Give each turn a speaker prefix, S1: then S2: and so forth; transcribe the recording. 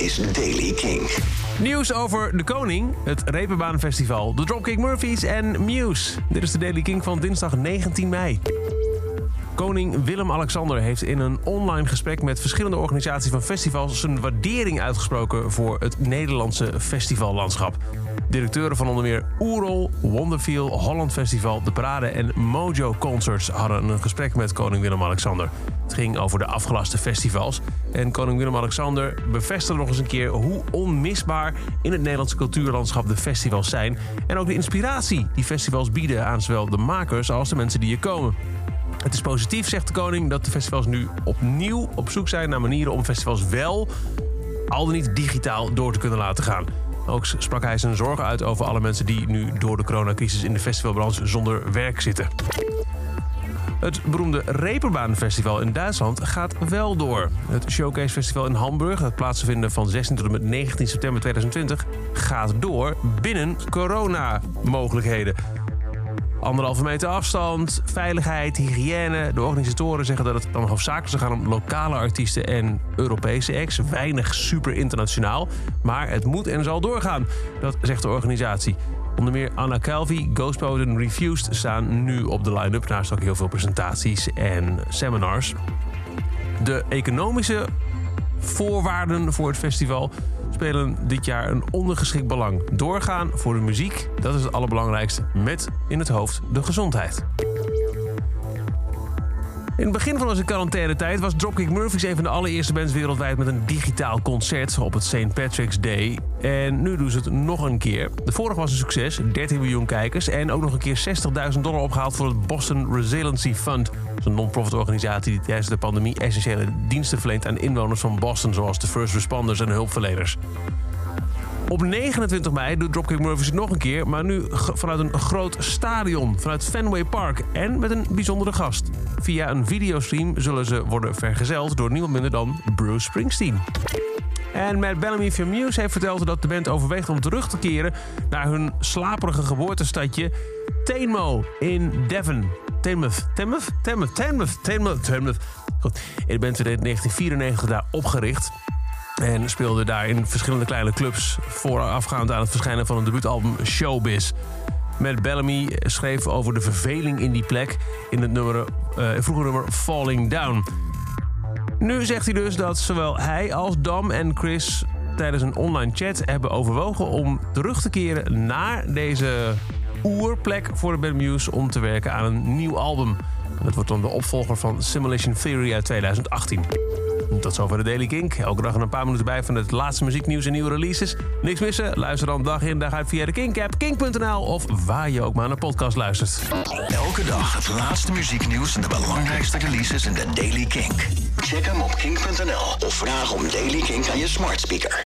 S1: is Daily King.
S2: Nieuws over de Koning, het Reeperbaan-festival, de Dropkick Murphys en Muse. Dit is de Daily King van dinsdag 19 mei. Koning Willem-Alexander heeft in een online gesprek met verschillende organisaties van festivals zijn waardering uitgesproken voor het Nederlandse festivallandschap. Directeuren van onder meer Oerol, Wonderfeel, Holland Festival, De Parade en Mojo Concerts hadden een gesprek met koning Willem-Alexander. Het ging over de afgelaste festivals. En koning Willem-Alexander bevestigde nog eens een keer hoe onmisbaar in het Nederlandse cultuurlandschap de festivals zijn. En ook de inspiratie die festivals bieden aan zowel de makers als de mensen die er komen. Het is positief, zegt de koning, dat de festivals nu opnieuw op zoek zijn naar manieren om festivals wel, al dan niet digitaal, door te kunnen laten gaan. Ook sprak hij zijn zorgen uit over alle mensen die nu door de coronacrisis in de festivalbranche zonder werk zitten. Het beroemde Reeperbaan-festival in Duitsland gaat wel door. Het Showcase Festival in Hamburg, dat plaatsvinden van 16 tot en met 19 september 2020, gaat door binnen corona-mogelijkheden. Anderhalve meter afstand, veiligheid, hygiëne. De organisatoren zeggen dat het dan hoofdzakelijk zal gaan om lokale artiesten en Europese acts. Weinig super internationaal. Maar het moet en zal doorgaan, dat zegt de organisatie. Onder meer Anna Calvi, Ghostboat en Refused staan nu op de line-up. Naast ook heel veel presentaties en seminars. De economische voorwaarden voor het festival spelen dit jaar een ondergeschikt belang. Doorgaan voor de muziek, dat is het allerbelangrijkste, met in het hoofd de gezondheid. In het begin van onze quarantaine-tijd was Dropkick Murphys een van de allereerste bands wereldwijd met een digitaal concert op het St. Patrick's Day. En nu doen ze het nog een keer. De vorige was een succes, 13 miljoen kijkers en ook nog een keer 60.000 dollar opgehaald voor het Boston Resiliency Fund. Een non-profit organisatie die tijdens de pandemie essentiële diensten verleent aan inwoners van Boston, zoals de first responders en hulpverleners. Op 29 mei doet Dropkick Murphys het nog een keer, maar nu vanuit een groot stadion, vanuit Fenway Park en met een bijzondere gast. Via een videostream zullen ze worden vergezeld door niemand minder dan Bruce Springsteen. En Matt Bellamy van Muse heeft verteld dat de band overweegt om terug te keren naar hun slaperige geboortestadje Teenmo in Devon. Teignmouth, Teignmouth, Teignmouth, Teignmouth, Teignmouth, Teignmouth. Goed, band werd in 1994 daar opgericht. En speelde daar in verschillende kleine clubs voorafgaand aan het verschijnen van een debuutalbum Showbiz. Matt Bellamy schreef over de verveling in die plek in het nummer, uh, vroege nummer Falling Down. Nu zegt hij dus dat zowel hij als Dam en Chris tijdens een online chat hebben overwogen om terug te keren naar deze oerplek voor de band Muse om te werken aan een nieuw album. Dat wordt dan de opvolger van Simulation Theory uit 2018. Tot zover de Daily Kink. Elke dag een paar minuten bij van het laatste muzieknieuws en nieuwe releases. Niks missen? Luister dan dag in dag uit via de Kink-app, kink.nl of waar je ook maar naar podcast luistert.
S1: Elke dag het laatste muzieknieuws en de belangrijkste releases in de Daily Kink. Check hem op kink.nl of vraag om Daily Kink aan je smart speaker.